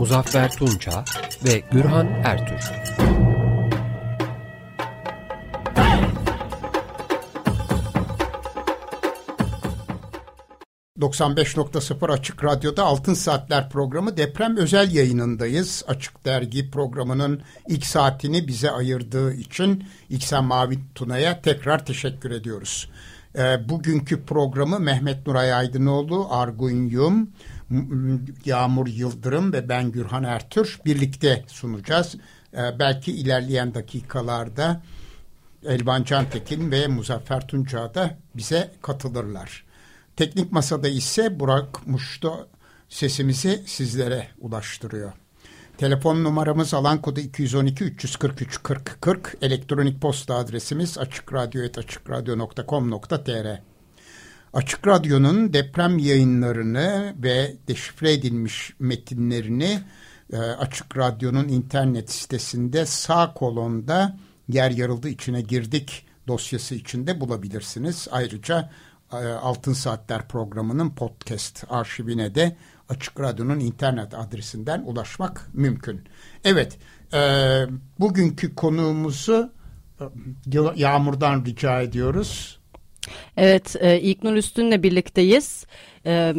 Muzaffer Tunça ve Gürhan Ertür. ...95.0 Açık Radyo'da Altın Saatler programı deprem özel yayınındayız. Açık Dergi programının ilk saatini bize ayırdığı için İksen Mavi Tuna'ya tekrar teşekkür ediyoruz. E, bugünkü programı Mehmet Nuray Aydınoğlu, Argun Yum, Yağmur Yıldırım ve ben Gürhan Ertür birlikte sunacağız. E, belki ilerleyen dakikalarda Elvan Cantekin ve Muzaffer Tunca da bize katılırlar. Teknik masada ise Burak Muşto sesimizi sizlere ulaştırıyor. Telefon numaramız alan kodu 212 343 40 40. Elektronik posta adresimiz açıkradyo.com.tr Açık Radyo'nun deprem yayınlarını ve deşifre edilmiş metinlerini e, Açık Radyo'nun internet sitesinde sağ kolonda yer yarıldı içine girdik dosyası içinde bulabilirsiniz. Ayrıca e, Altın Saatler programının podcast arşivine de Açık Radyo'nun internet adresinden ulaşmak mümkün. Evet, e, bugünkü konuğumuzu e, Yağmur'dan rica ediyoruz. Evet, e, İlknur Üstün'le birlikteyiz. E,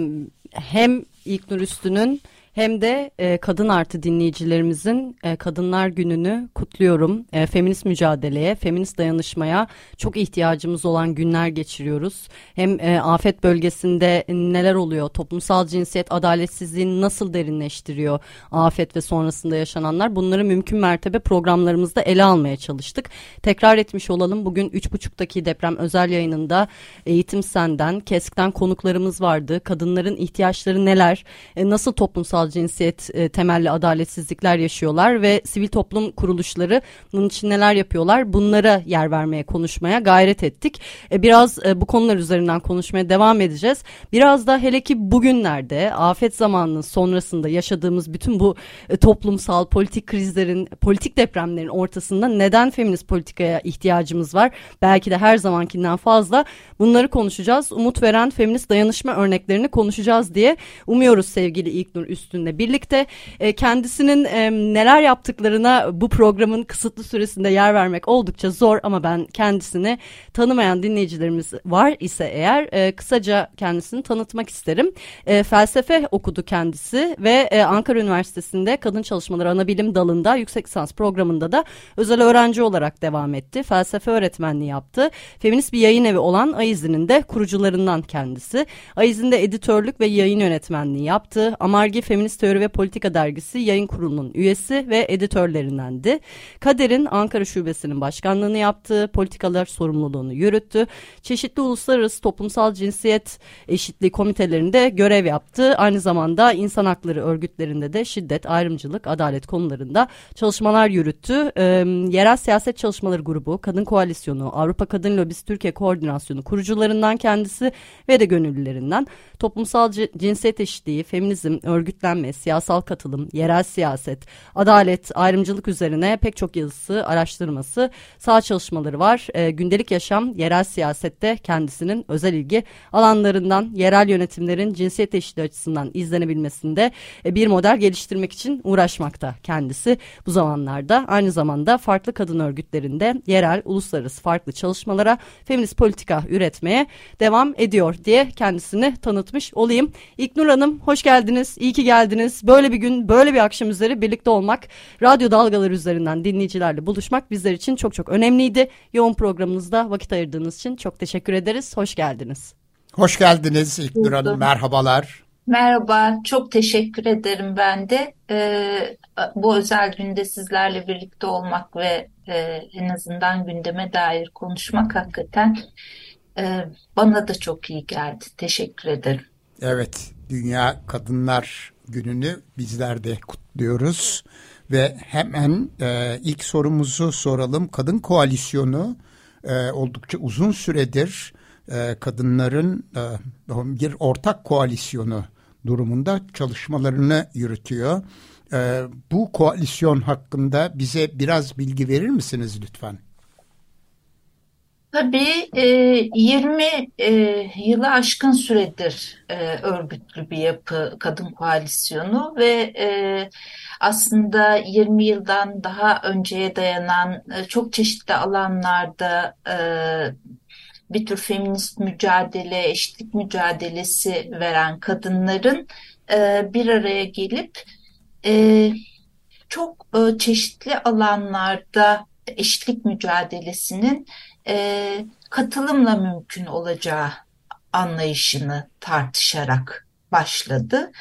hem İlknur Üstün'ün hem de e, kadın artı dinleyicilerimizin e, Kadınlar Günü'nü kutluyorum. E, feminist mücadeleye, feminist dayanışmaya çok ihtiyacımız olan günler geçiriyoruz. Hem e, afet bölgesinde neler oluyor, toplumsal cinsiyet adaletsizliğini nasıl derinleştiriyor afet ve sonrasında yaşananlar bunları mümkün mertebe programlarımızda ele almaya çalıştık. Tekrar etmiş olalım bugün 3.30'daki deprem özel yayınında Eğitim Senden, KESK'ten konuklarımız vardı. Kadınların ihtiyaçları neler, e, nasıl toplumsal cinsiyet e, temelli adaletsizlikler yaşıyorlar ve sivil toplum kuruluşları bunun için neler yapıyorlar bunlara yer vermeye konuşmaya gayret ettik. E, biraz e, bu konular üzerinden konuşmaya devam edeceğiz. Biraz da hele ki bugünlerde afet zamanının sonrasında yaşadığımız bütün bu e, toplumsal politik krizlerin politik depremlerin ortasında neden feminist politikaya ihtiyacımız var? Belki de her zamankinden fazla bunları konuşacağız. Umut veren feminist dayanışma örneklerini konuşacağız diye umuyoruz sevgili İlknur Üst üstünde birlikte e, kendisinin e, neler yaptıklarına bu programın kısıtlı süresinde yer vermek oldukça zor ama ben kendisini tanımayan dinleyicilerimiz var ise eğer e, kısaca kendisini tanıtmak isterim. E, felsefe okudu kendisi ve e, Ankara Üniversitesi'nde kadın çalışmaları anabilim dalında yüksek lisans programında da özel öğrenci olarak devam etti. Felsefe öğretmenliği yaptı. Feminist bir yayın evi olan Ayiz'in de kurucularından kendisi. Ayiz'in de editörlük ve yayın yönetmenliği yaptı. Amargi Feminist Feminist Teori ve Politika Dergisi yayın kurulunun üyesi ve editörlerindendi. Kader'in Ankara Şubesi'nin başkanlığını yaptı, politikalar sorumluluğunu yürüttü. Çeşitli uluslararası toplumsal cinsiyet eşitliği komitelerinde görev yaptı. Aynı zamanda insan hakları örgütlerinde de şiddet, ayrımcılık, adalet konularında çalışmalar yürüttü. Ee, Yerel Siyaset Çalışmaları Grubu, Kadın Koalisyonu, Avrupa Kadın Lobisi Türkiye Koordinasyonu kurucularından kendisi ve de gönüllülerinden toplumsal cinsiyet eşitliği, feminizm, örgütlenme örgütlenme, siyasal katılım, yerel siyaset, adalet, ayrımcılık üzerine pek çok yazısı, araştırması, sağ çalışmaları var. E, gündelik yaşam, yerel siyasette kendisinin özel ilgi alanlarından yerel yönetimlerin cinsiyet eşitliği açısından izlenebilmesinde e, bir model geliştirmek için uğraşmakta kendisi bu zamanlarda. Aynı zamanda farklı kadın örgütlerinde yerel, uluslararası farklı çalışmalara feminist politika üretmeye devam ediyor diye kendisini tanıtmış olayım. İlknur Hanım hoş geldiniz. İyi ki geldiniz geldiniz. Böyle bir gün, böyle bir akşam üzeri birlikte olmak, radyo dalgaları üzerinden dinleyicilerle buluşmak bizler için çok çok önemliydi. Yoğun programınızda vakit ayırdığınız için çok teşekkür ederiz. Hoş geldiniz. Hoş geldiniz İlknur Hanım. Merhabalar. Merhaba, çok teşekkür ederim ben de. Ee, bu özel günde sizlerle birlikte olmak ve e, en azından gündeme dair konuşmak hakikaten e, bana da çok iyi geldi. Teşekkür ederim. Evet, Dünya Kadınlar gününü bizler de kutluyoruz. Ve hemen e, ilk sorumuzu soralım. Kadın koalisyonu e, oldukça uzun süredir e, kadınların e, bir ortak koalisyonu durumunda çalışmalarını yürütüyor. E, bu koalisyon hakkında bize biraz bilgi verir misiniz lütfen? Tabii e, 20 e, yılı aşkın süredir e, örgütlü bir yapı kadın koalisyonu ve e, aslında 20 yıldan daha önceye dayanan e, çok çeşitli alanlarda e, bir tür feminist mücadele, eşitlik mücadelesi veren kadınların e, bir araya gelip e, çok e, çeşitli alanlarda eşitlik mücadelesinin e, katılımla mümkün olacağı anlayışını tartışarak başladı.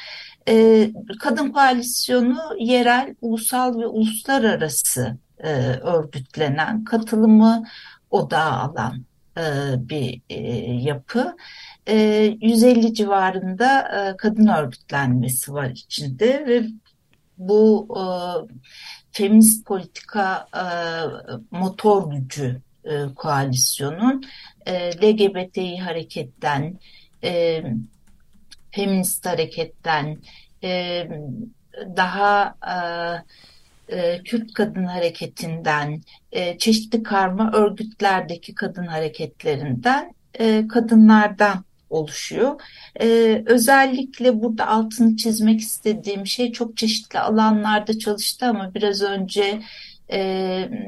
E, kadın koalisyonu yerel, ulusal ve uluslararası e, örgütlenen, katılımı odağa alan e, bir e, yapı. E, 150 civarında e, kadın örgütlenmesi var içinde ve bu e, feminist politika e, motor gücü e, koalisyonun e, LGBTİ hareketten, e, feminist hareketten, e, daha e, e, Kürt kadın hareketinden, e, çeşitli karma örgütlerdeki kadın hareketlerinden, e, kadınlardan oluşuyor. Ee, özellikle burada altını çizmek istediğim şey çok çeşitli alanlarda çalıştı ama biraz önce e,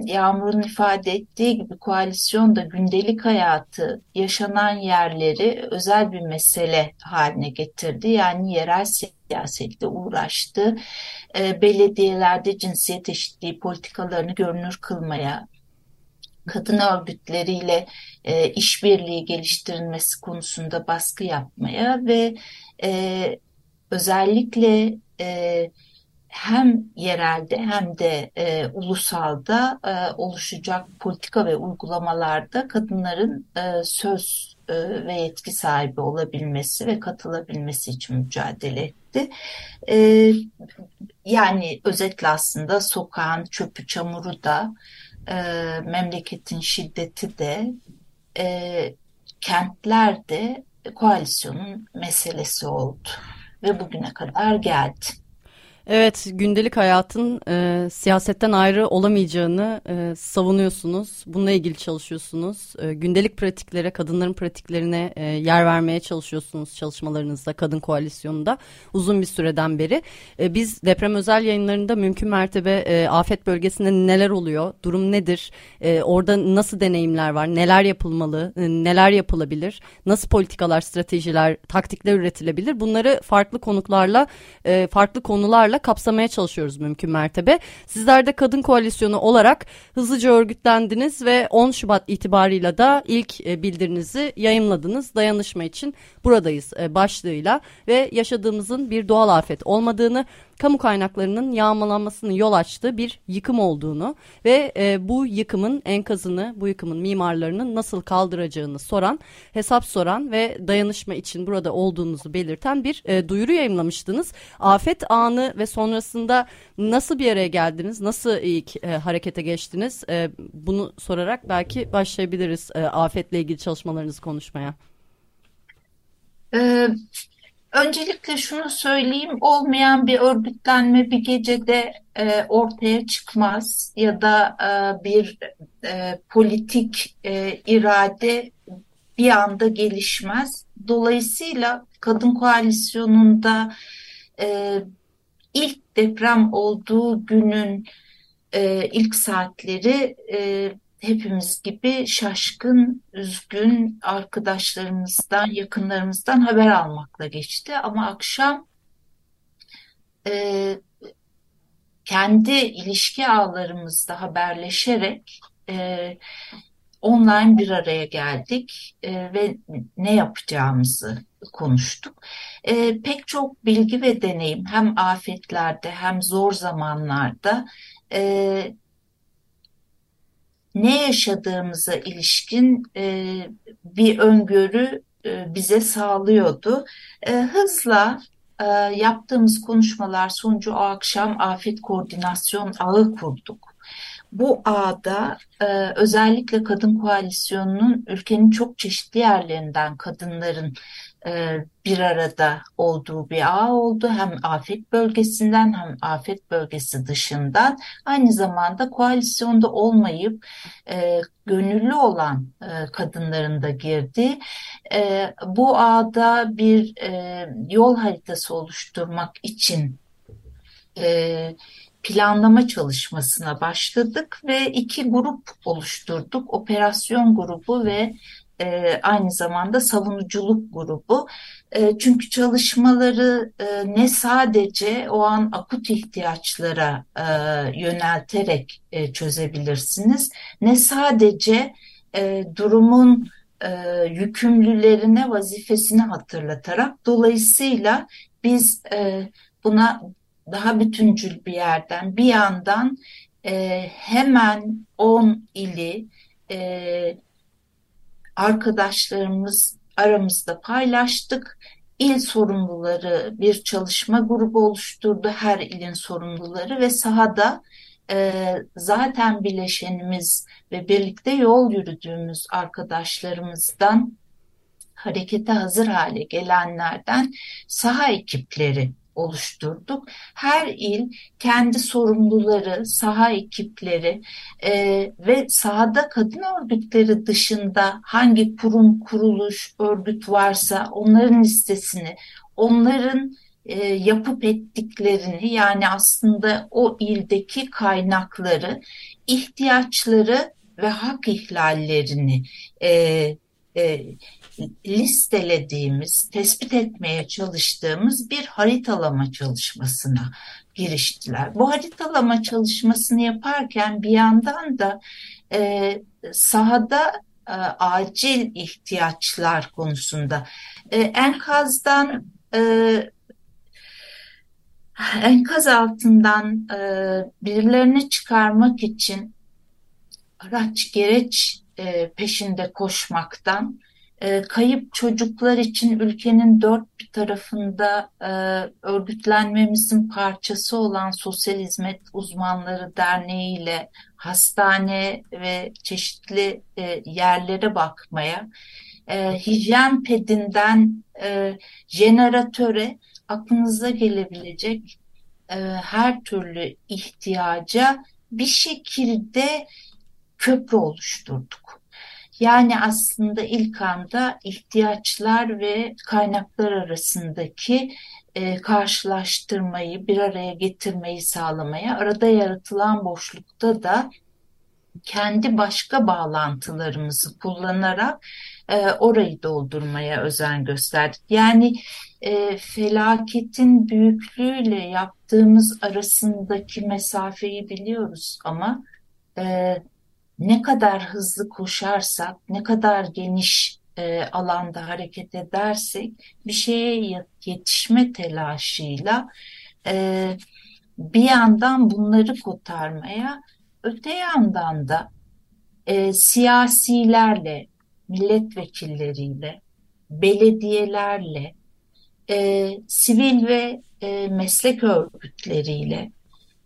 Yağmur'un ifade ettiği gibi koalisyon da gündelik hayatı, yaşanan yerleri özel bir mesele haline getirdi. Yani yerel siyasetle uğraştı. E, belediyelerde cinsiyet eşitliği politikalarını görünür kılmaya, kadın örgütleriyle e, işbirliği geliştirilmesi konusunda baskı yapmaya ve e, özellikle e, hem yerelde hem de e, ulusalda e, oluşacak politika ve uygulamalarda kadınların e, söz e, ve yetki sahibi olabilmesi ve katılabilmesi için mücadele etti. E, yani özetle aslında sokağın çöpü çamuru da e, memleketin şiddeti de e, kentler koalisyonun meselesi oldu ve bugüne kadar geldi. Evet, gündelik hayatın e, siyasetten ayrı olamayacağını e, savunuyorsunuz. Bununla ilgili çalışıyorsunuz. E, gündelik pratiklere, kadınların pratiklerine e, yer vermeye çalışıyorsunuz çalışmalarınızda, Kadın Koalisyonu'nda uzun bir süreden beri. E, biz deprem özel yayınlarında mümkün mertebe e, afet bölgesinde neler oluyor, durum nedir, e, orada nasıl deneyimler var, neler yapılmalı, e, neler yapılabilir, nasıl politikalar, stratejiler, taktikler üretilebilir bunları farklı konuklarla, e, farklı konularla çalışmalarla kapsamaya çalışıyoruz mümkün mertebe. Sizler de Kadın Koalisyonu olarak hızlıca örgütlendiniz ve 10 Şubat itibarıyla da ilk e, bildirinizi yayınladınız. Dayanışma için buradayız e, başlığıyla ve yaşadığımızın bir doğal afet olmadığını kamu kaynaklarının yağmalanmasının yol açtığı bir yıkım olduğunu ve e, bu yıkımın enkazını, bu yıkımın mimarlarının nasıl kaldıracağını soran, hesap soran ve dayanışma için burada olduğunuzu belirten bir e, duyuru yayınlamıştınız. Afet anı ve sonrasında nasıl bir araya geldiniz, nasıl ilk e, harekete geçtiniz? E, bunu sorarak belki başlayabiliriz e, afetle ilgili çalışmalarınızı konuşmaya. Öncelikle şunu söyleyeyim, olmayan bir örgütlenme bir gecede e, ortaya çıkmaz ya da e, bir e, politik e, irade bir anda gelişmez. Dolayısıyla Kadın Koalisyonu'nda e, ilk deprem olduğu günün e, ilk saatleri e, hepimiz gibi şaşkın, üzgün arkadaşlarımızdan, yakınlarımızdan haber almakla geçti. Ama akşam e, kendi ilişki ağlarımızda haberleşerek e, online bir araya geldik e, ve ne yapacağımızı konuştuk. E, pek çok bilgi ve deneyim hem afetlerde hem zor zamanlarda e, ne yaşadığımıza ilişkin e, bir öngörü e, bize sağlıyordu. E, hızla e, yaptığımız konuşmalar sonucu o akşam afet koordinasyon ağı kurduk. Bu ağda e, özellikle Kadın Koalisyonu'nun ülkenin çok çeşitli yerlerinden kadınların e, bir arada olduğu bir ağ oldu. Hem afet bölgesinden hem afet bölgesi dışından aynı zamanda koalisyonda olmayıp e, gönüllü olan e, kadınların da girdiği e, bu ağda bir e, yol haritası oluşturmak için e, planlama çalışmasına başladık ve iki grup oluşturduk. Operasyon grubu ve e, aynı zamanda savunuculuk grubu. E, çünkü çalışmaları e, ne sadece o an akut ihtiyaçlara e, yönelterek e, çözebilirsiniz, ne sadece e, durumun e, yükümlülerine vazifesini hatırlatarak. Dolayısıyla biz e, buna daha bütüncül bir yerden bir yandan e, hemen 10 ili e, arkadaşlarımız aramızda paylaştık. İl sorumluları bir çalışma grubu oluşturdu, her ilin sorumluları ve sahada e, zaten bileşenimiz ve birlikte yol yürüdüğümüz arkadaşlarımızdan harekete hazır hale gelenlerden saha ekipleri oluşturduk. Her il kendi sorumluları, saha ekipleri e, ve sahada kadın örgütleri dışında hangi kurum, kuruluş, örgüt varsa onların listesini, onların e, yapıp ettiklerini yani aslında o ildeki kaynakları, ihtiyaçları ve hak ihlallerini e, e, listelediğimiz, tespit etmeye çalıştığımız bir haritalama çalışmasına giriştiler. Bu haritalama çalışmasını yaparken bir yandan da e, sahada e, acil ihtiyaçlar konusunda e, enkazdan e, enkaz altından e, birilerini çıkarmak için araç gereç e, peşinde koşmaktan e, kayıp çocuklar için ülkenin dört bir tarafında e, örgütlenmemizin parçası olan Sosyal Hizmet Uzmanları Derneği ile hastane ve çeşitli e, yerlere bakmaya, e, hijyen pedinden e, jeneratöre aklınıza gelebilecek her türlü ihtiyaca bir şekilde köprü oluşturduk. Yani aslında ilk anda ihtiyaçlar ve kaynaklar arasındaki e, karşılaştırmayı, bir araya getirmeyi sağlamaya, arada yaratılan boşlukta da kendi başka bağlantılarımızı kullanarak e, orayı doldurmaya özen gösterdik. Yani e, felaketin büyüklüğüyle yaptığımız arasındaki mesafeyi biliyoruz ama e, ne kadar hızlı koşarsak, ne kadar geniş e, alanda hareket edersek bir şeye yetişme telaşıyla e, bir yandan bunları kotarmaya, öte yandan da e, siyasilerle, milletvekilleriyle, belediyelerle, e, sivil ve e, meslek örgütleriyle,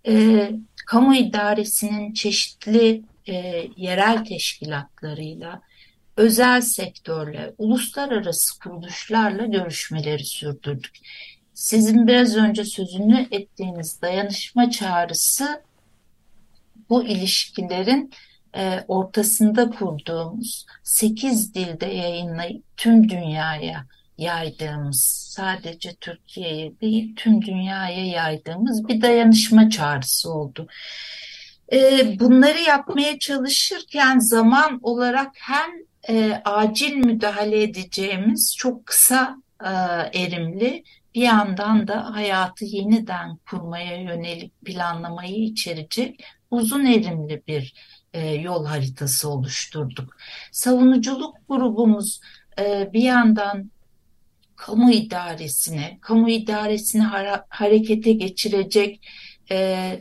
e, kamu idaresinin çeşitli e, yerel teşkilatlarıyla, özel sektörle, uluslararası kuruluşlarla görüşmeleri sürdürdük. Sizin biraz önce sözünü ettiğiniz dayanışma çağrısı bu ilişkilerin e, ortasında kurduğumuz 8 dilde yayınlayıp tüm dünyaya yaydığımız, sadece Türkiye'ye değil tüm dünyaya yaydığımız bir dayanışma çağrısı oldu. E, bunları yapmaya çalışırken zaman olarak hem e, acil müdahale edeceğimiz çok kısa e, erimli bir yandan da hayatı yeniden kurmaya yönelik planlamayı içerecek uzun erimli bir e, yol haritası oluşturduk. Savunuculuk grubumuz bir yandan kamu idaresine, kamu idaresini harekete geçirecek e,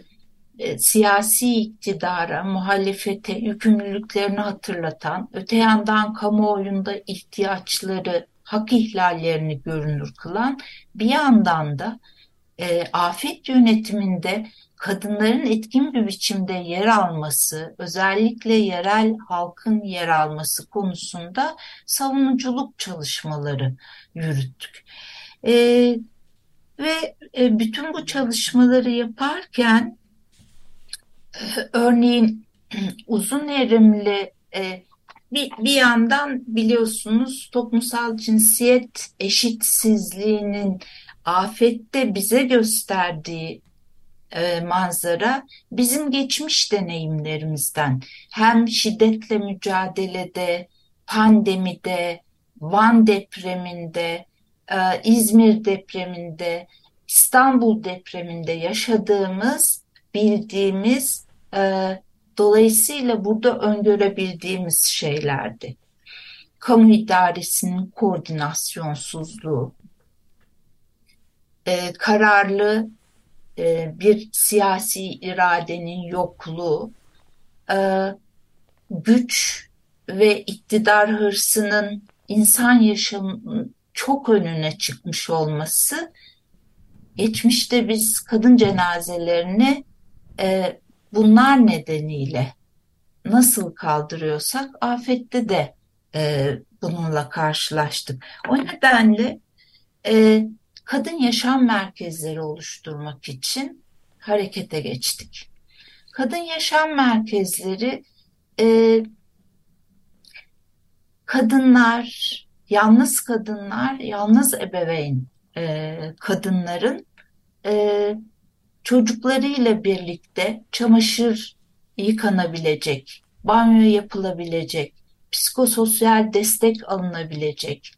e, siyasi iktidara, muhalefete yükümlülüklerini hatırlatan, öte yandan kamuoyunda ihtiyaçları hak ihlallerini görünür kılan bir yandan da e, afet yönetiminde kadınların etkin bir biçimde yer alması, özellikle yerel halkın yer alması konusunda savunuculuk çalışmaları yürüttük. E, ve e, bütün bu çalışmaları yaparken örneğin uzun erimli e, bir, bir yandan biliyorsunuz toplumsal cinsiyet eşitsizliğinin afette bize gösterdiği e, manzara bizim geçmiş deneyimlerimizden. Hem şiddetle mücadelede, pandemide, Van depreminde, e, İzmir depreminde, İstanbul depreminde yaşadığımız, bildiğimiz, e, dolayısıyla burada öngörebildiğimiz şeylerdi. Kamu idaresinin koordinasyonsuzluğu, e, kararlı e, bir siyasi iradenin yokluğu, e, güç ve iktidar hırsının insan yaşamının çok önüne çıkmış olması, geçmişte biz kadın cenazelerini e, bunlar nedeniyle nasıl kaldırıyorsak afette de e, bununla karşılaştık. O nedenle e, kadın yaşam merkezleri oluşturmak için harekete geçtik. Kadın yaşam merkezleri e, kadınlar, yalnız kadınlar, yalnız ebeveyn e, kadınların e, çocuklarıyla birlikte çamaşır yıkanabilecek, banyo yapılabilecek, psikososyal destek alınabilecek,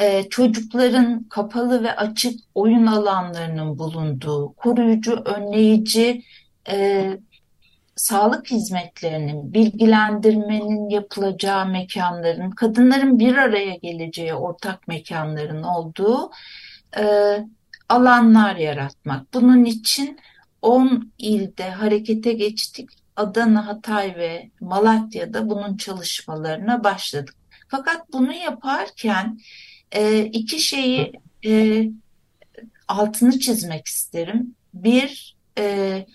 e, çocukların kapalı ve açık oyun alanlarının bulunduğu, koruyucu, önleyici e, sağlık hizmetlerinin, bilgilendirmenin yapılacağı mekanların, kadınların bir araya geleceği ortak mekanların olduğu e, alanlar yaratmak. Bunun için 10 ilde harekete geçtik. Adana, Hatay ve Malatya'da bunun çalışmalarına başladık. Fakat bunu yaparken e, iki şeyi e, altını çizmek isterim. Bir, e,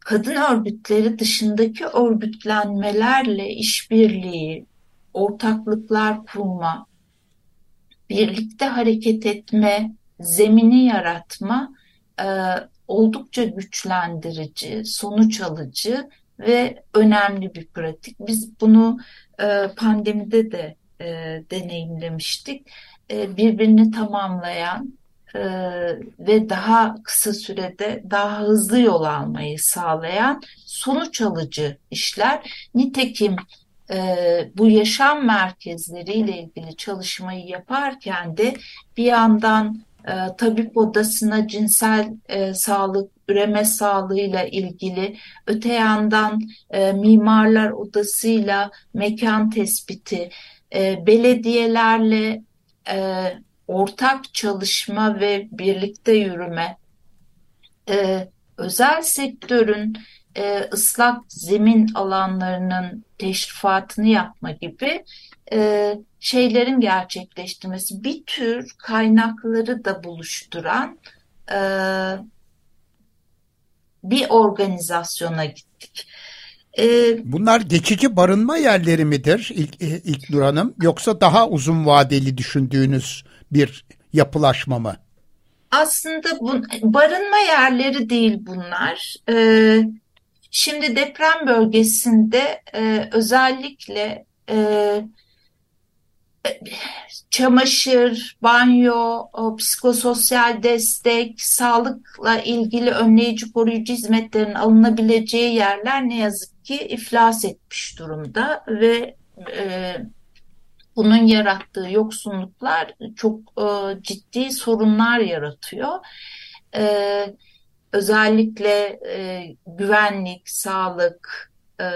kadın örgütleri dışındaki örgütlenmelerle işbirliği, ortaklıklar kurma, birlikte hareket etme, zemini yaratma e, oldukça güçlendirici, sonuç alıcı ve önemli bir pratik. Biz bunu e, pandemide de e, deneyimlemiştik. E, birbirini tamamlayan e, ve daha kısa sürede daha hızlı yol almayı sağlayan sonuç alıcı işler. Nitekim e, bu yaşam merkezleriyle ilgili çalışmayı yaparken de bir yandan e, tabip odasına cinsel e, sağlık, üreme sağlığıyla ilgili, öte yandan e, mimarlar odasıyla mekan tespiti, e, belediyelerle e, ortak çalışma ve birlikte yürüme, e, özel sektörün e, ıslak zemin alanlarının teşrifatını yapma gibi e, şeylerin gerçekleştirmesi, bir tür kaynakları da buluşturan e, bir organizasyona gittik. E, Bunlar geçici barınma yerleri midir İlk, e, İlknur Hanım yoksa daha uzun vadeli düşündüğünüz bir yapılaşma mı? Aslında bu, barınma yerleri değil bunlar. Ee, şimdi deprem bölgesinde e, özellikle e, çamaşır, banyo, psikososyal destek, sağlıkla ilgili önleyici koruyucu hizmetlerin alınabileceği yerler ne yazık ki iflas etmiş durumda ve e, bunun yarattığı yoksunluklar çok e, ciddi sorunlar yaratıyor. E, özellikle e, güvenlik, sağlık e,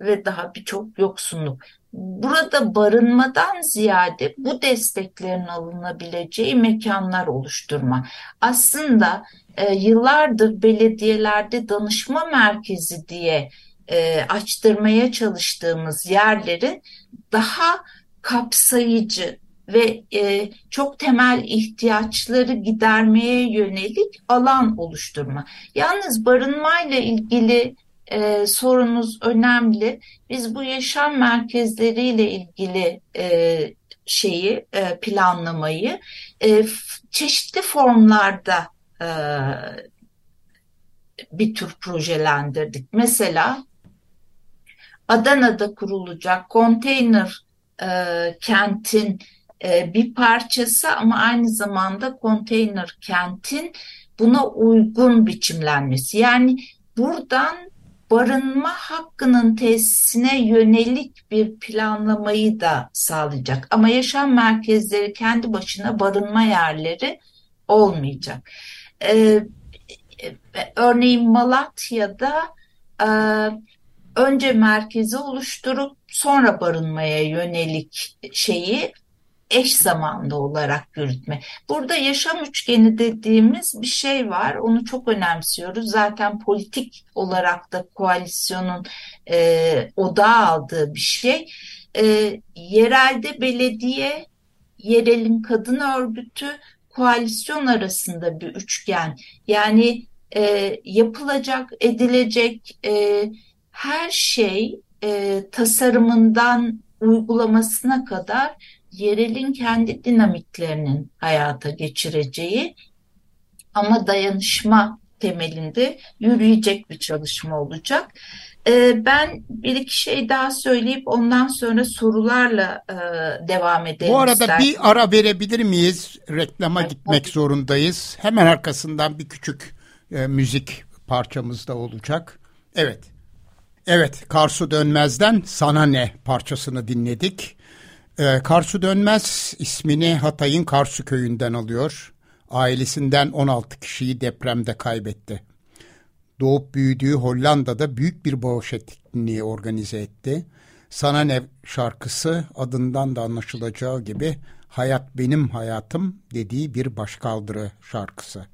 ve daha birçok yoksunluk. Burada barınmadan ziyade bu desteklerin alınabileceği mekanlar oluşturma. Aslında e, yıllardır belediyelerde danışma merkezi diye e, açtırmaya çalıştığımız yerlerin daha kapsayıcı ve e, çok temel ihtiyaçları gidermeye yönelik alan oluşturma. Yalnız barınmayla ilgili e, sorunuz önemli. Biz bu yaşam merkezleriyle ilgili e, şeyi e, planlamayı e, çeşitli formlarda e, bir tür projelendirdik. Mesela Adana'da kurulacak konteyner e, kentin e, bir parçası ama aynı zamanda konteyner kentin buna uygun biçimlenmesi. Yani buradan barınma hakkının tesisine yönelik bir planlamayı da sağlayacak. Ama yaşam merkezleri kendi başına barınma yerleri olmayacak. Ee, örneğin Malatya'da e, önce merkezi oluşturup sonra barınmaya yönelik şeyi eş zamanlı olarak yürütme. Burada yaşam üçgeni dediğimiz bir şey var. Onu çok önemsiyoruz. Zaten politik olarak da koalisyonun e, odağa aldığı bir şey. E, yerelde belediye, yerelin kadın örgütü, koalisyon arasında bir üçgen. Yani e, yapılacak, edilecek e, her şey e, tasarımından uygulamasına kadar yerelin kendi dinamiklerinin hayata geçireceği ama dayanışma temelinde yürüyecek bir çalışma olacak. Ee, ben bir iki şey daha söyleyip ondan sonra sorularla e, devam edelim. Bu arada istersen. bir ara verebilir miyiz? Reklama evet, gitmek zorundayız. Hemen arkasından bir küçük e, müzik parçamız da olacak. Evet. Evet, Karsu Dönmez'den Sana Ne parçasını dinledik. Ee, Karsu Dönmez ismini Hatay'ın Karsu köyünden alıyor. Ailesinden 16 kişiyi depremde kaybetti. Doğup büyüdüğü Hollanda'da büyük bir bağış etkinliği organize etti. Sana ne şarkısı adından da anlaşılacağı gibi hayat benim hayatım dediği bir başkaldırı şarkısı.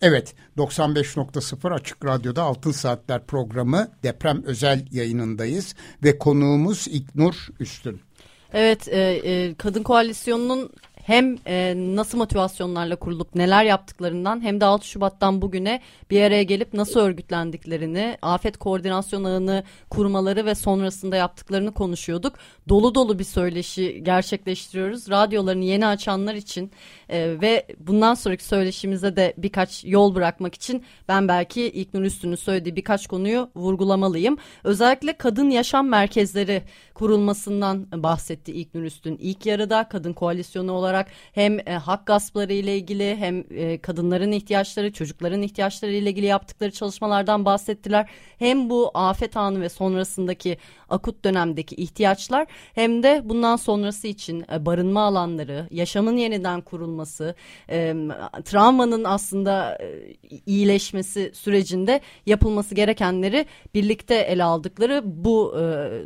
Evet 95.0 Açık Radyo'da Altın Saatler programı deprem özel yayınındayız ve konuğumuz İknur Üstün. Evet, e, e, Kadın Koalisyonu'nun hem e, nasıl motivasyonlarla kurulup neler yaptıklarından hem de 6 Şubat'tan bugüne bir araya gelip nasıl örgütlendiklerini, afet koordinasyon ağını kurmaları ve sonrasında yaptıklarını konuşuyorduk. Dolu dolu bir söyleşi gerçekleştiriyoruz. Radyolarını yeni açanlar için e, ve bundan sonraki söyleşimize de birkaç yol bırakmak için ben belki İlknur Üstün'ün söylediği birkaç konuyu vurgulamalıyım. Özellikle kadın yaşam merkezleri kurulmasından bahsetti İlknur Üstün. İlk yarıda kadın koalisyonu olarak hem e, hak gaspları ile ilgili hem e, kadınların ihtiyaçları, çocukların ihtiyaçları ile ilgili yaptıkları çalışmalardan bahsettiler. Hem bu afet anı ve sonrasındaki akut dönemdeki ihtiyaçlar hem de bundan sonrası için e, barınma alanları, yaşamın yeniden kurulması, travmanın aslında e, iyileşmesi sürecinde yapılması gerekenleri birlikte ele aldıkları bu e,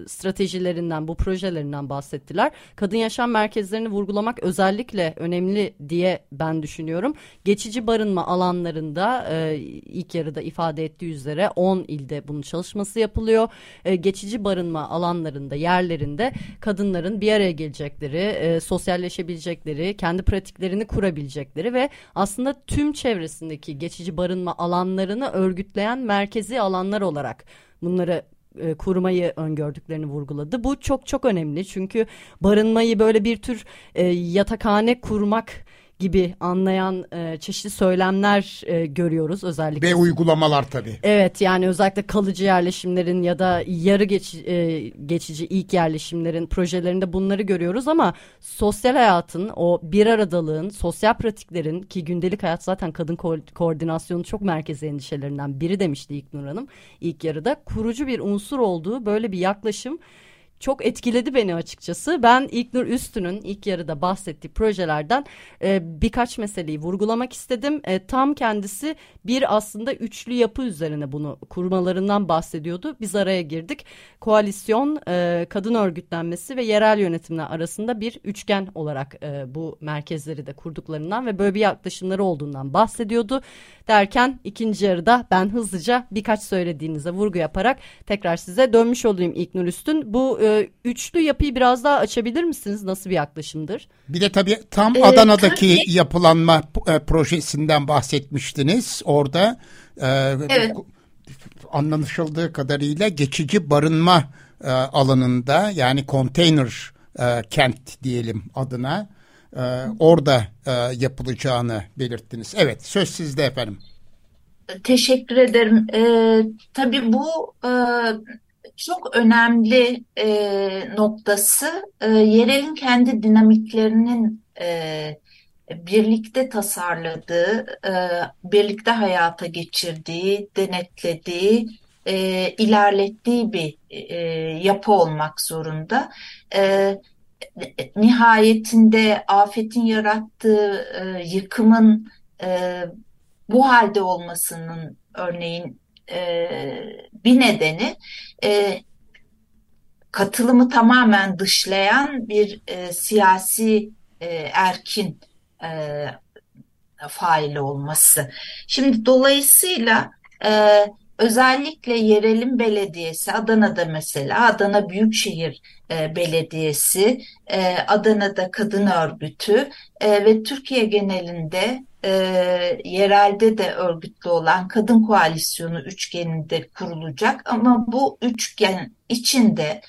stratejilerin projelerinden, bu projelerinden bahsettiler. Kadın yaşam merkezlerini vurgulamak özellikle önemli diye ben düşünüyorum. Geçici barınma alanlarında ilk yarıda ifade ettiği üzere 10 ilde bunun çalışması yapılıyor. Geçici barınma alanlarında, yerlerinde kadınların bir araya gelecekleri, e, sosyalleşebilecekleri, kendi pratiklerini kurabilecekleri ve aslında tüm çevresindeki geçici barınma alanlarını örgütleyen merkezi alanlar olarak bunları e, kurmayı öngördüklerini vurguladı. Bu çok çok önemli çünkü barınmayı böyle bir tür e, yatakhane kurmak gibi anlayan e, çeşitli söylemler e, görüyoruz özellikle. Ve uygulamalar tabii. Evet yani özellikle kalıcı yerleşimlerin ya da yarı geç, e, geçici ilk yerleşimlerin projelerinde bunları görüyoruz ama sosyal hayatın o bir aradalığın, sosyal pratiklerin ki gündelik hayat zaten kadın ko- koordinasyonu çok merkezi endişelerinden biri demişti İlknur Hanım ilk yarıda. Kurucu bir unsur olduğu böyle bir yaklaşım çok etkiledi beni açıkçası. Ben İlknur Üstün'ün ilk yarıda bahsettiği projelerden e, birkaç meseleyi vurgulamak istedim. E, tam kendisi bir aslında üçlü yapı üzerine bunu kurmalarından bahsediyordu. Biz araya girdik. Koalisyon, e, kadın örgütlenmesi ve yerel yönetimler arasında bir üçgen olarak e, bu merkezleri de kurduklarından ve böyle bir yaklaşımları olduğundan bahsediyordu. Derken ikinci yarıda ben hızlıca birkaç söylediğinize vurgu yaparak tekrar size dönmüş olayım İlknur Üstün. Bu e, e, üçlü yapıyı biraz daha açabilir misiniz? Nasıl bir yaklaşımdır? Bir de tabii tam ee, Adana'daki tabii. yapılanma e, projesinden bahsetmiştiniz. Orada e, evet. anlaşıldığı kadarıyla geçici barınma e, alanında yani konteyner e, kent diyelim adına e, orada e, yapılacağını belirttiniz. Evet söz sizde efendim. Teşekkür ederim. Ee, tabii bu e, çok önemli e, noktası e, yerelin kendi dinamiklerinin e, birlikte tasarladığı, e, birlikte hayata geçirdiği, denetlediği, e, ilerlettiği bir e, yapı olmak zorunda. E, nihayetinde afetin yarattığı e, yıkımın e, bu halde olmasının örneğin e, bir nedeni e, katılımı tamamen dışlayan bir e, siyasi e, erkin e, faili olması. Şimdi dolayısıyla e, özellikle yerelin belediyesi Adana'da mesela Adana Büyükşehir e, Belediyesi, e, Adana'da Kadın Örgütü e, ve Türkiye genelinde e, yerelde de örgütlü olan Kadın Koalisyonu üçgeninde kurulacak. Ama bu üçgen içinde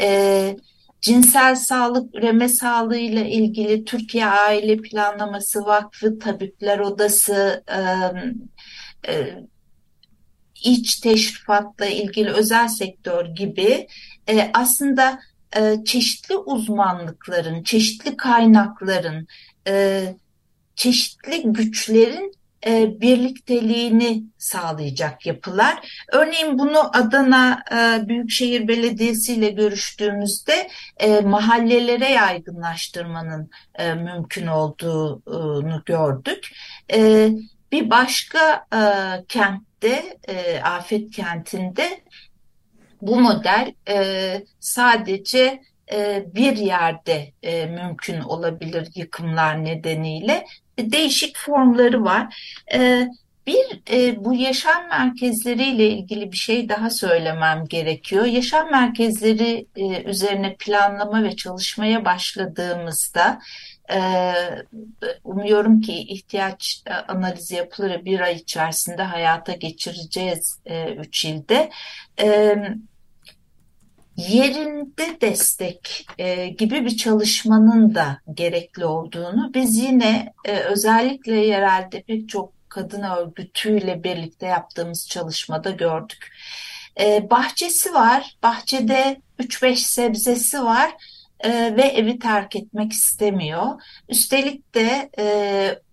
e, cinsel sağlık, üreme sağlığı ile ilgili Türkiye Aile Planlaması Vakfı, Tabipler Odası, e, e, iç teşrifatla ilgili özel sektör gibi e, aslında e, çeşitli uzmanlıkların, çeşitli kaynakların, e, çeşitli güçlerin e, birlikteliğini sağlayacak yapılar. Örneğin bunu Adana e, Büyükşehir Belediyesi ile görüştüğümüzde e, mahallelere yaygınlaştırmanın e, mümkün olduğunu gördük. E, bir başka e, kentte, e, afet kentinde bu model e, sadece e, bir yerde e, mümkün olabilir yıkımlar nedeniyle. Değişik formları var. E, bir e, bu yaşam merkezleriyle ilgili bir şey daha söylemem gerekiyor. Yaşam merkezleri e, üzerine planlama ve çalışmaya başladığımızda e, umuyorum ki ihtiyaç analizi yapılır bir ay içerisinde hayata geçireceğiz e, üç ilde. E, yerinde destek e, gibi bir çalışmanın da gerekli olduğunu biz yine e, özellikle yerelde pek çok kadın örgütüyle birlikte yaptığımız çalışmada gördük. E, bahçesi var, bahçede 3-5 sebzesi var e, ve evi terk etmek istemiyor. Üstelik de e,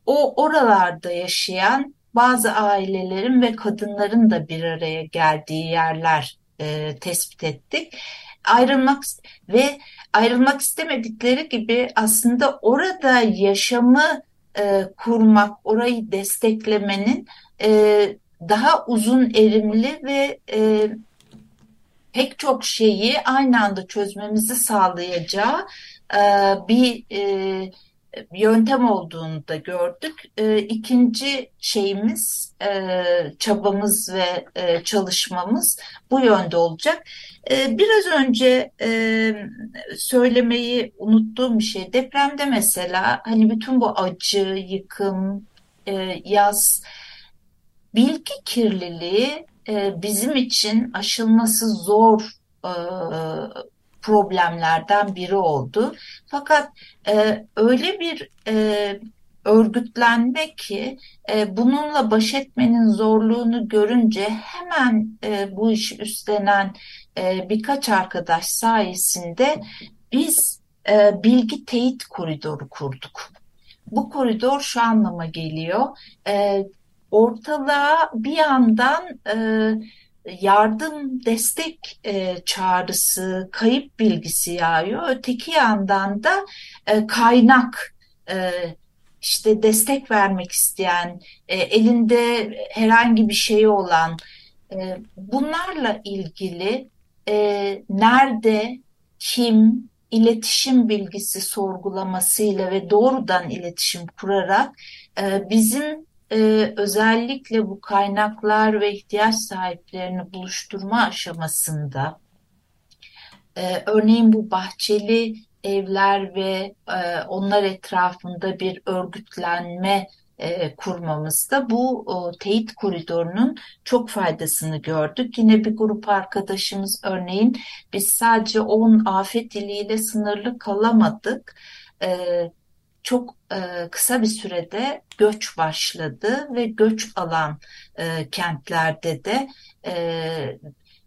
o oralarda yaşayan bazı ailelerin ve kadınların da bir araya geldiği yerler e, tespit ettik. Ayrılmak ve ayrılmak istemedikleri gibi aslında orada yaşamı e, kurmak, orayı desteklemenin e, daha uzun erimli ve e, pek çok şeyi aynı anda çözmemizi sağlayacağı e, bir e, yöntem olduğunu da gördük. E, ikinci şeyimiz, e, çabamız ve e, çalışmamız bu yönde olacak. E, biraz önce e, söylemeyi unuttuğum bir şey, depremde mesela hani bütün bu acı, yıkım, e, yaz, bilgi kirliliği e, bizim için aşılması zor e, problemlerden biri oldu. Fakat e, öyle bir e, örgütlenme ki e, bununla baş etmenin zorluğunu görünce hemen e, bu işi üstlenen e, birkaç arkadaş sayesinde biz e, bilgi teyit koridoru kurduk. Bu koridor şu anlama geliyor. E, ortalığa bir yandan e, yardım, destek e, çağrısı, kayıp bilgisi yağıyor. Öteki yandan da e, kaynak, e, işte destek vermek isteyen, e, elinde herhangi bir şey olan, e, bunlarla ilgili e, nerede, kim, iletişim bilgisi sorgulamasıyla ve doğrudan iletişim kurarak e, bizim e, özellikle bu kaynaklar ve ihtiyaç sahiplerini buluşturma aşamasında E, örneğin bu bahçeli evler ve e, onlar etrafında bir örgütlenme e, kurmamızda bu o, teyit koridorunun çok faydasını gördük. Yine bir grup arkadaşımız örneğin biz sadece 10 afet iliyle sınırlı kalamadık. E, çok e, kısa bir sürede göç başladı ve göç alan e, kentlerde de e,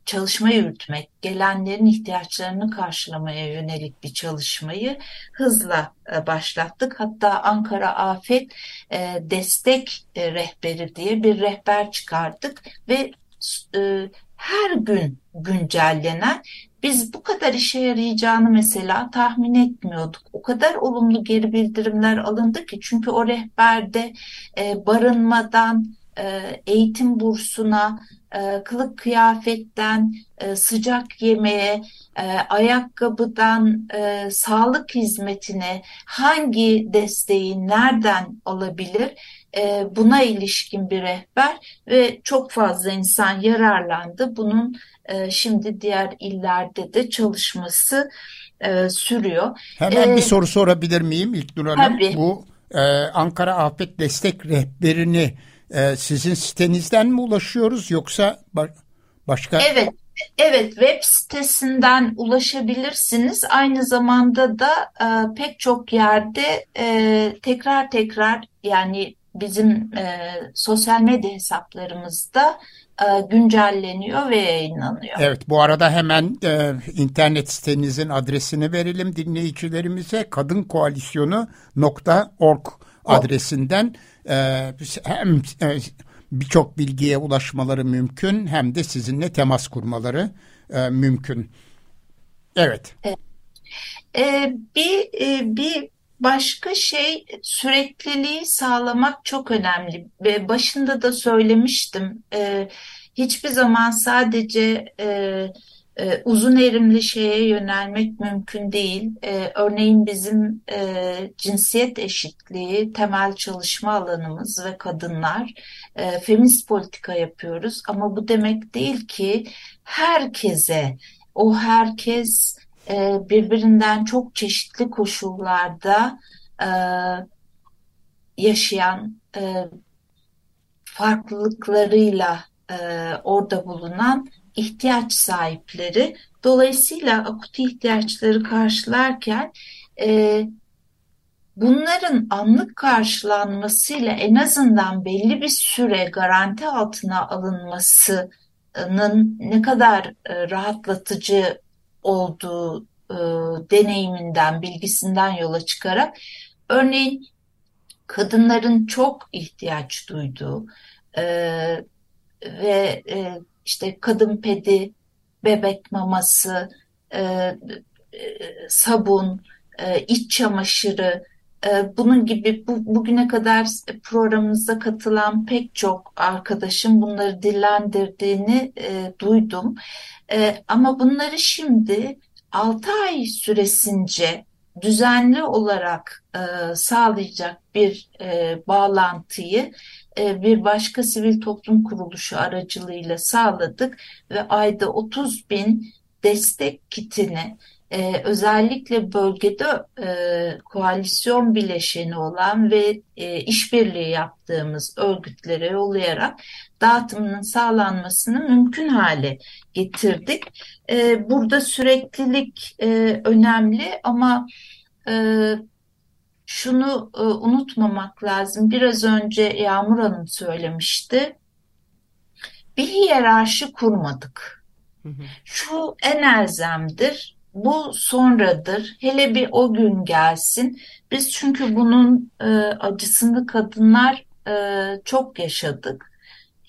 çalışma yürütmek, gelenlerin ihtiyaçlarını karşılamaya yönelik bir çalışmayı hızla e, başlattık. Hatta Ankara Afet e, Destek e, Rehberi diye bir rehber çıkardık ve her gün güncellenen biz bu kadar işe yarayacağını mesela tahmin etmiyorduk. O kadar olumlu geri bildirimler alındı ki çünkü o rehberde barınmadan eğitim bursuna e, kılık kıyafetten e, sıcak yemeğe, e, ayakkabıdan e, sağlık hizmetine hangi desteği nereden alabilir? E, buna ilişkin bir rehber ve çok fazla insan yararlandı. Bunun e, şimdi diğer illerde de çalışması e, sürüyor. Hemen ee, bir soru sorabilir miyim İlknur Hanım? Tabii. Bu e, Ankara Afet Destek Rehberini e, sizin sitenizden mi ulaşıyoruz yoksa başka? Evet, evet web sitesinden ulaşabilirsiniz. Aynı zamanda da e, pek çok yerde e, tekrar tekrar yani bizim e, sosyal medya hesaplarımızda e, güncelleniyor ve yayınlanıyor. Evet bu arada hemen e, internet sitenizin adresini verelim dinleyicilerimize kadınkoalisyonu.org adresinden e, hem e, birçok bilgiye ulaşmaları mümkün hem de sizinle temas kurmaları e, mümkün. Evet. E, bir e, bir başka şey sürekliliği sağlamak çok önemli. Ve başında da söylemiştim. E, hiçbir zaman sadece e, e, uzun erimli şeye yönelmek mümkün değil. E, örneğin bizim e, cinsiyet eşitliği temel çalışma alanımız ve kadınlar e, feminist politika yapıyoruz. Ama bu demek değil ki herkese, o herkes e, birbirinden çok çeşitli koşullarda e, yaşayan e, farklılıklarıyla e, orada bulunan ihtiyaç sahipleri. Dolayısıyla akut ihtiyaçları karşılarken e, bunların anlık karşılanmasıyla en azından belli bir süre garanti altına alınmasının ne kadar e, rahatlatıcı olduğu e, deneyiminden, bilgisinden yola çıkarak örneğin kadınların çok ihtiyaç duyduğu e, ve e, işte kadın pedi, bebek maması, e, e, sabun, e, iç çamaşırı, e, bunun gibi bu, bugüne kadar programımıza katılan pek çok arkadaşım bunları dillendirdiğini e, duydum. E, ama bunları şimdi 6 ay süresince düzenli olarak e, sağlayacak bir e, bağlantıyı e, bir başka sivil toplum kuruluşu aracılığıyla sağladık ve ayda 30 bin destek kitini e, özellikle bölgede e, koalisyon bileşeni olan ve e, işbirliği yaptığımız örgütlere yollayarak dağıtımının sağlanmasını mümkün hale getirdik. E, burada süreklilik e, önemli ama e, şunu e, unutmamak lazım. Biraz önce Yağmur Hanım söylemişti. Bir hiyerarşi kurmadık. Şu en elzemdir, bu sonradır. Hele bir o gün gelsin. Biz çünkü bunun e, acısını kadınlar e, çok yaşadık.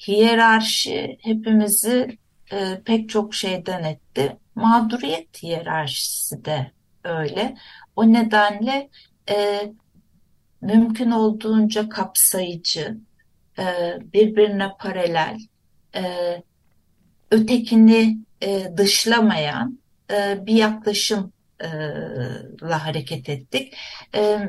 Hiyerarşi hepimizi e, pek çok şeyden etti. Mağduriyet hiyerarşisi de öyle. O nedenle e, mümkün olduğunca kapsayıcı, e, birbirine paralel, e, ötekini e, dışlamayan e, bir yaklaşımla hareket ettik. E,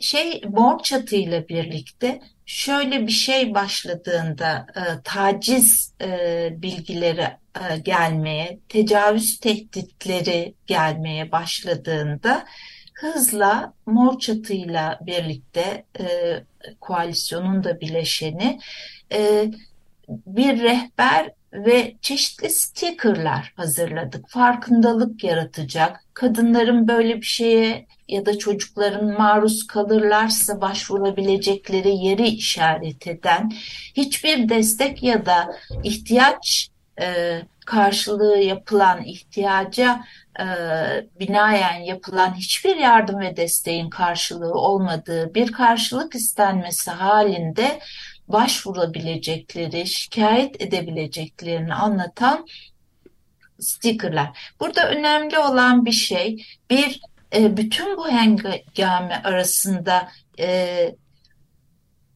şey mor çatı ile birlikte şöyle bir şey başladığında e, taciz e, bilgileri e, gelmeye, tecavüz tehditleri gelmeye başladığında hızla Mor Çatı'yla birlikte e, koalisyonun da bileşeni e, bir rehber ve çeşitli stickerlar hazırladık. Farkındalık yaratacak, kadınların böyle bir şeye ya da çocukların maruz kalırlarsa başvurabilecekleri yeri işaret eden, hiçbir destek ya da ihtiyaç e, karşılığı yapılan ihtiyaca e, binaen yapılan hiçbir yardım ve desteğin karşılığı olmadığı bir karşılık istenmesi halinde başvurabilecekleri, şikayet edebileceklerini anlatan stickerlar. Burada önemli olan bir şey, bir e, bütün bu hengame arasında e,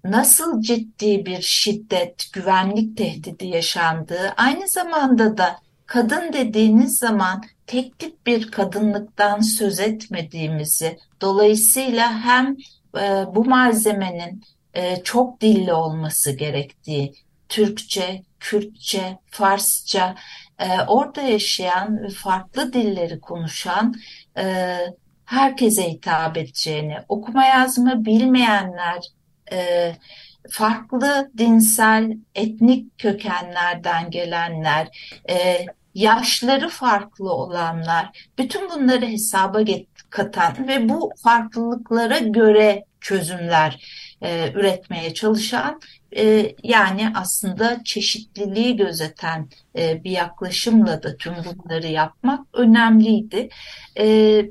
nasıl ciddi bir şiddet, güvenlik tehdidi yaşandığı, aynı zamanda da kadın dediğiniz zaman tek tip bir kadınlıktan söz etmediğimizi, dolayısıyla hem e, bu malzemenin e, çok dilli olması gerektiği, Türkçe, Kürtçe, Farsça, e, orada yaşayan ve farklı dilleri konuşan e, herkese hitap edeceğini, okuma yazma bilmeyenler, e, farklı dinsel, etnik kökenlerden gelenler, e, yaşları farklı olanlar, bütün bunları hesaba katan ve bu farklılıklara göre çözümler e, üretmeye çalışan e, yani aslında çeşitliliği gözeten e, bir yaklaşımla da tüm bunları yapmak önemliydi. E,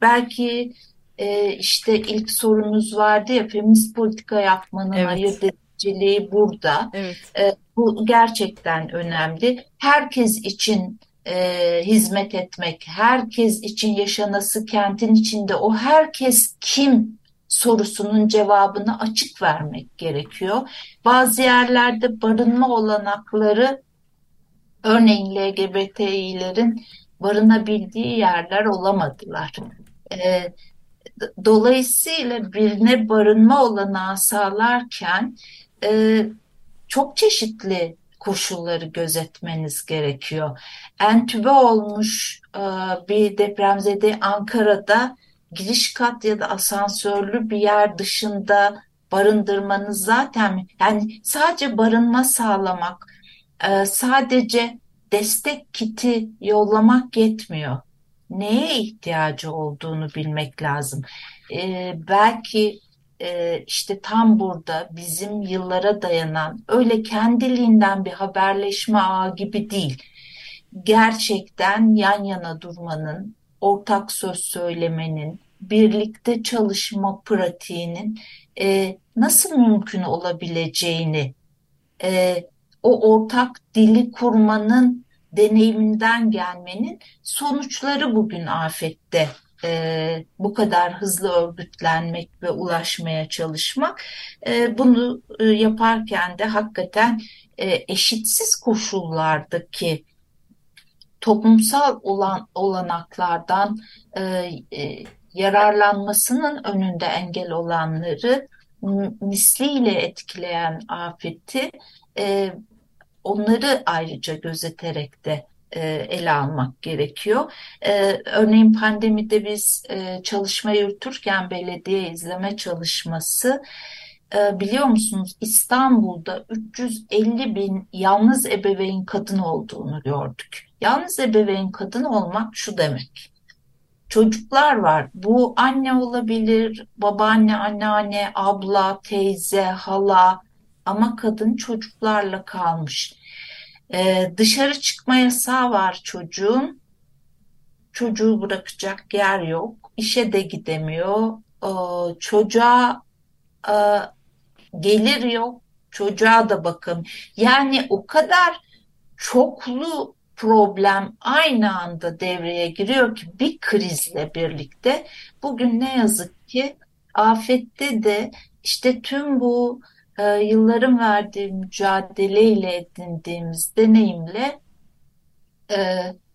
belki e, işte ilk sorunuz vardı ya feminist politika yapmanın evet. ayırt ediciliği burada. Evet. E, bu gerçekten önemli. Herkes için e, hizmet etmek, herkes için yaşanası kentin içinde o herkes kim sorusunun cevabını açık vermek gerekiyor. Bazı yerlerde barınma olanakları örneğin LGBTİ'lerin barınabildiği yerler olamadılar. E, dolayısıyla birine barınma olanağı sağlarken e, çok çeşitli koşulları gözetmeniz gerekiyor. Entübe olmuş e, bir depremzede Ankara'da giriş kat ya da asansörlü bir yer dışında barındırmanız zaten yani sadece barınma sağlamak, e, sadece destek kiti yollamak yetmiyor. Neye ihtiyacı olduğunu bilmek lazım. E, belki e, işte tam burada bizim yıllara dayanan öyle kendiliğinden bir haberleşme ağı gibi değil. Gerçekten yan yana durmanın, ortak söz söylemenin, birlikte çalışma pratiğinin e, nasıl mümkün olabileceğini, e, o ortak dili kurmanın deneyiminden gelmenin sonuçları bugün afette e, bu kadar hızlı örgütlenmek ve ulaşmaya çalışmak. E, bunu e, yaparken de hakikaten e, eşitsiz koşullardaki toplumsal olan olanaklardan e, e, yararlanmasının önünde engel olanları misliyle etkileyen afeti e, onları ayrıca gözeterek de e, ele almak gerekiyor. E, örneğin pandemide biz e, çalışma yürütürken belediye izleme çalışması biliyor musunuz İstanbul'da 350 bin yalnız ebeveyn kadın olduğunu gördük. Yalnız ebeveyn kadın olmak şu demek. Çocuklar var. Bu anne olabilir, babaanne, anneanne, abla, teyze, hala ama kadın çocuklarla kalmış. Ee, dışarı çıkma yasağı var çocuğun. Çocuğu bırakacak yer yok. İşe de gidemiyor. Ee, çocuğa e, gelir yok. Çocuğa da bakın. Yani o kadar çoklu problem aynı anda devreye giriyor ki bir krizle birlikte bugün ne yazık ki afette de işte tüm bu e, yılların verdiği mücadeleyle edindiğimiz deneyimle e,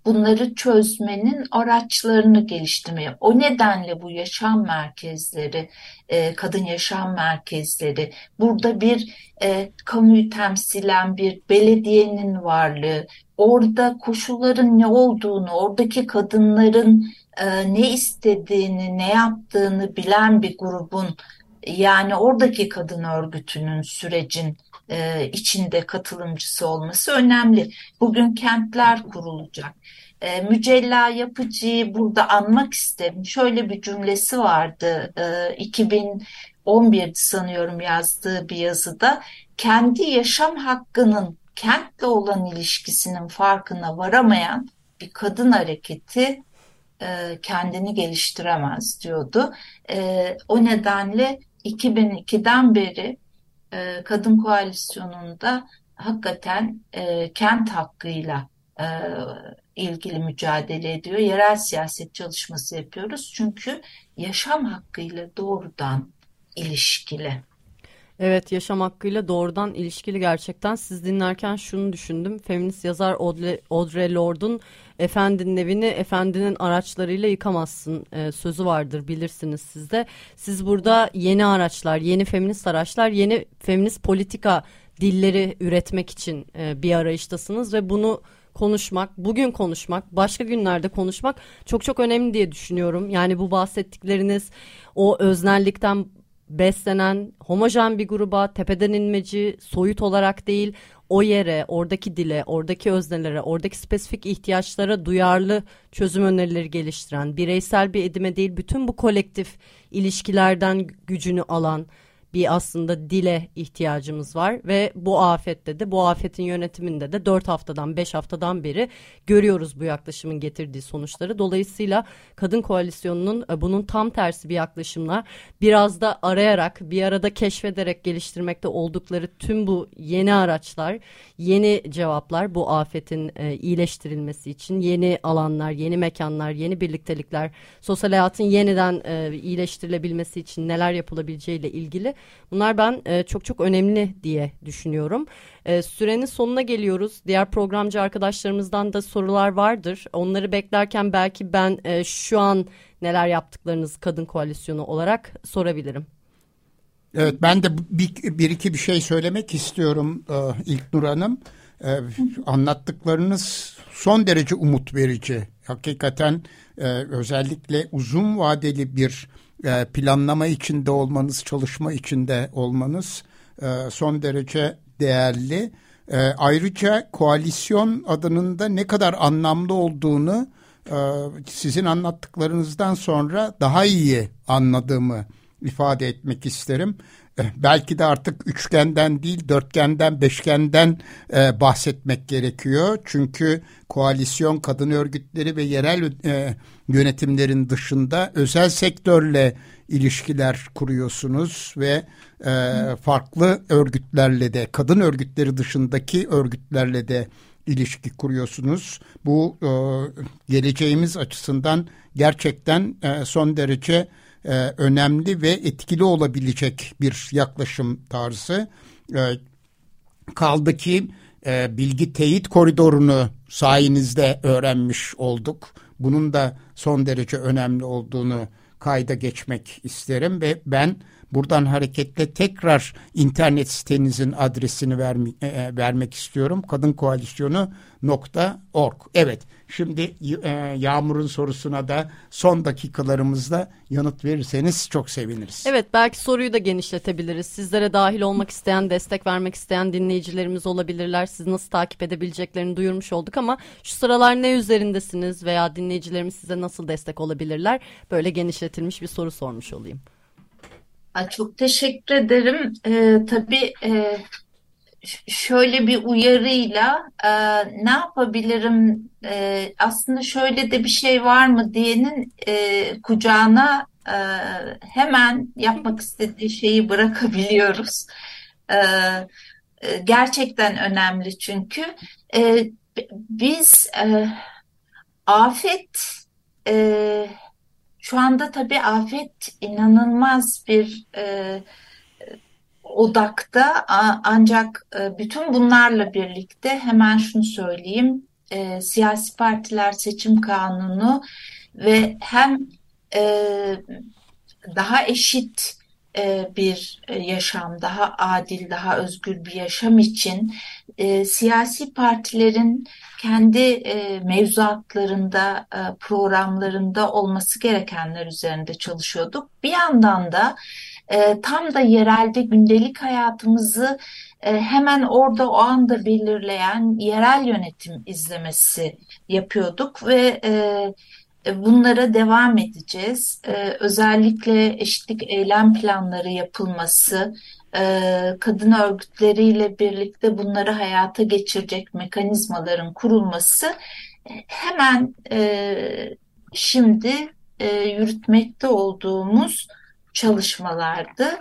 bunları çözmenin araçlarını geliştirmeye. O nedenle bu yaşam merkezleri, e, kadın yaşam merkezleri, burada bir e, kamuyu temsilen bir belediyenin varlığı, orada koşulların ne olduğunu, oradaki kadınların e, ne istediğini, ne yaptığını bilen bir grubun yani oradaki kadın örgütünün sürecin e, içinde katılımcısı olması önemli. Bugün kentler kurulacak. E, Mücella Yapıcı'yı burada anmak isterim. Şöyle bir cümlesi vardı e, 2011 sanıyorum yazdığı bir yazıda. Kendi yaşam hakkının kentle olan ilişkisinin farkına varamayan bir kadın hareketi e, kendini geliştiremez diyordu. E, o nedenle 2002'den beri e, Kadın Koalisyonu'nda hakikaten e, kent hakkıyla e, ilgili mücadele ediyor. Yerel siyaset çalışması yapıyoruz. Çünkü yaşam hakkıyla doğrudan ilişkili. Evet yaşam hakkıyla doğrudan ilişkili gerçekten. Siz dinlerken şunu düşündüm. Feminist yazar Audre, Audre Lorde'un efendinin evini efendinin araçlarıyla yıkamazsın e, sözü vardır bilirsiniz siz de. Siz burada yeni araçlar, yeni feminist araçlar, yeni feminist politika dilleri üretmek için e, bir arayıştasınız ve bunu konuşmak, bugün konuşmak, başka günlerde konuşmak çok çok önemli diye düşünüyorum. Yani bu bahsettikleriniz o öznellikten beslenen homojen bir gruba tepeden inmeci soyut olarak değil o yere, oradaki dile, oradaki öznelere, oradaki spesifik ihtiyaçlara duyarlı çözüm önerileri geliştiren, bireysel bir edime değil bütün bu kolektif ilişkilerden gücünü alan, bir aslında dile ihtiyacımız var ve bu afette de bu afetin yönetiminde de 4 haftadan 5 haftadan beri görüyoruz bu yaklaşımın getirdiği sonuçları. Dolayısıyla kadın koalisyonunun e, bunun tam tersi bir yaklaşımla biraz da arayarak bir arada keşfederek geliştirmekte oldukları tüm bu yeni araçlar, yeni cevaplar bu afetin e, iyileştirilmesi için yeni alanlar, yeni mekanlar, yeni birliktelikler, sosyal hayatın yeniden e, iyileştirilebilmesi için neler yapılabileceğiyle ilgili Bunlar ben e, çok çok önemli diye düşünüyorum. E, sürenin sonuna geliyoruz. Diğer programcı arkadaşlarımızdan da sorular vardır. Onları beklerken belki ben e, şu an neler yaptıklarınız kadın koalisyonu olarak sorabilirim. Evet ben de bir, bir iki bir şey söylemek istiyorum e, İlknur Hanım. E, anlattıklarınız son derece umut verici. Hakikaten e, özellikle uzun vadeli bir e, planlama içinde olmanız, çalışma içinde olmanız e, son derece değerli. E, ayrıca koalisyon adının da ne kadar anlamlı olduğunu sizin anlattıklarınızdan sonra daha iyi anladığımı ifade etmek isterim. Eh, belki de artık üçgenden değil dörtgenden beşgenden e, bahsetmek gerekiyor. Çünkü koalisyon kadın örgütleri ve yerel e, yönetimlerin dışında özel sektörle ilişkiler kuruyorsunuz ve e, farklı örgütlerle de kadın örgütleri dışındaki örgütlerle de ilişki kuruyorsunuz. Bu e, geleceğimiz açısından gerçekten e, son derece e, önemli ve etkili olabilecek bir yaklaşım tarzı. E, kaldı ki e, bilgi teyit koridorunu sayenizde öğrenmiş olduk. Bunun da son derece önemli olduğunu kayda geçmek isterim ve ben buradan hareketle tekrar internet sitenizin adresini verme, e, vermek istiyorum. Kadınkoalisyonu.org. Evet Şimdi e, Yağmur'un sorusuna da son dakikalarımızda yanıt verirseniz çok seviniriz. Evet belki soruyu da genişletebiliriz. Sizlere dahil olmak isteyen, destek vermek isteyen dinleyicilerimiz olabilirler. Siz nasıl takip edebileceklerini duyurmuş olduk ama şu sıralar ne üzerindesiniz veya dinleyicilerimiz size nasıl destek olabilirler? Böyle genişletilmiş bir soru sormuş olayım. Çok teşekkür ederim. Ee, tabii e, şöyle bir uyarıyla e, ne yapabilirim e, aslında şöyle de bir şey var mı diyenin e, kucağına e, hemen yapmak istediği şeyi bırakabiliyoruz. E, e, gerçekten önemli çünkü e, biz e, afet e, şu anda tabii afet inanılmaz bir e, odakta. Ancak e, bütün bunlarla birlikte hemen şunu söyleyeyim. E, siyasi partiler seçim kanunu ve hem e, daha eşit bir e, yaşam, daha adil, daha özgür bir yaşam için e, siyasi partilerin kendi e, mevzuatlarında, e, programlarında olması gerekenler üzerinde çalışıyorduk. Bir yandan da e, tam da yerelde gündelik hayatımızı e, hemen orada o anda belirleyen yerel yönetim izlemesi yapıyorduk ve e, e, bunlara devam edeceğiz. Ee, özellikle eşitlik eylem planları yapılması, e, kadın örgütleriyle birlikte bunları hayata geçirecek mekanizmaların kurulması e, hemen şimdi yürütmekte olduğumuz çalışmalardı.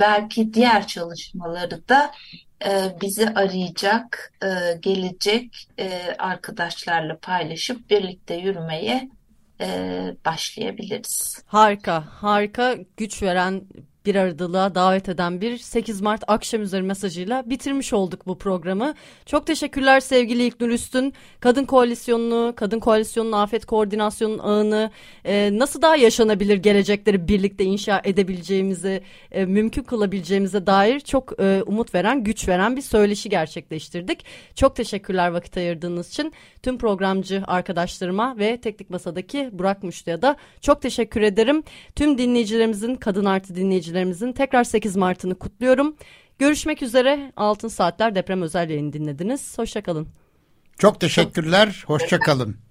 belki diğer çalışmaları da bizi arayacak, gelecek arkadaşlarla paylaşıp birlikte yürümeye başlayabiliriz. Harika, harika güç veren bir aradılığa davet eden bir 8 Mart akşam üzeri mesajıyla bitirmiş olduk bu programı. Çok teşekkürler sevgili İlknur Üstün. Kadın Koalisyonu'nu, Kadın Koalisyonu'nun afet koordinasyonun ağını e, nasıl daha yaşanabilir gelecekleri birlikte inşa edebileceğimizi, e, mümkün kılabileceğimize dair çok e, umut veren, güç veren bir söyleşi gerçekleştirdik. Çok teşekkürler vakit ayırdığınız için. Tüm programcı arkadaşlarıma ve Teknik Masa'daki Burak Müşte'ye da çok teşekkür ederim. Tüm dinleyicilerimizin, kadın artı dinleyicilerimizin tekrar 8 Mart'ını kutluyorum. Görüşmek üzere. Altın Saatler deprem özel yayını dinlediniz. Hoşçakalın. Çok teşekkürler. Hoşçakalın.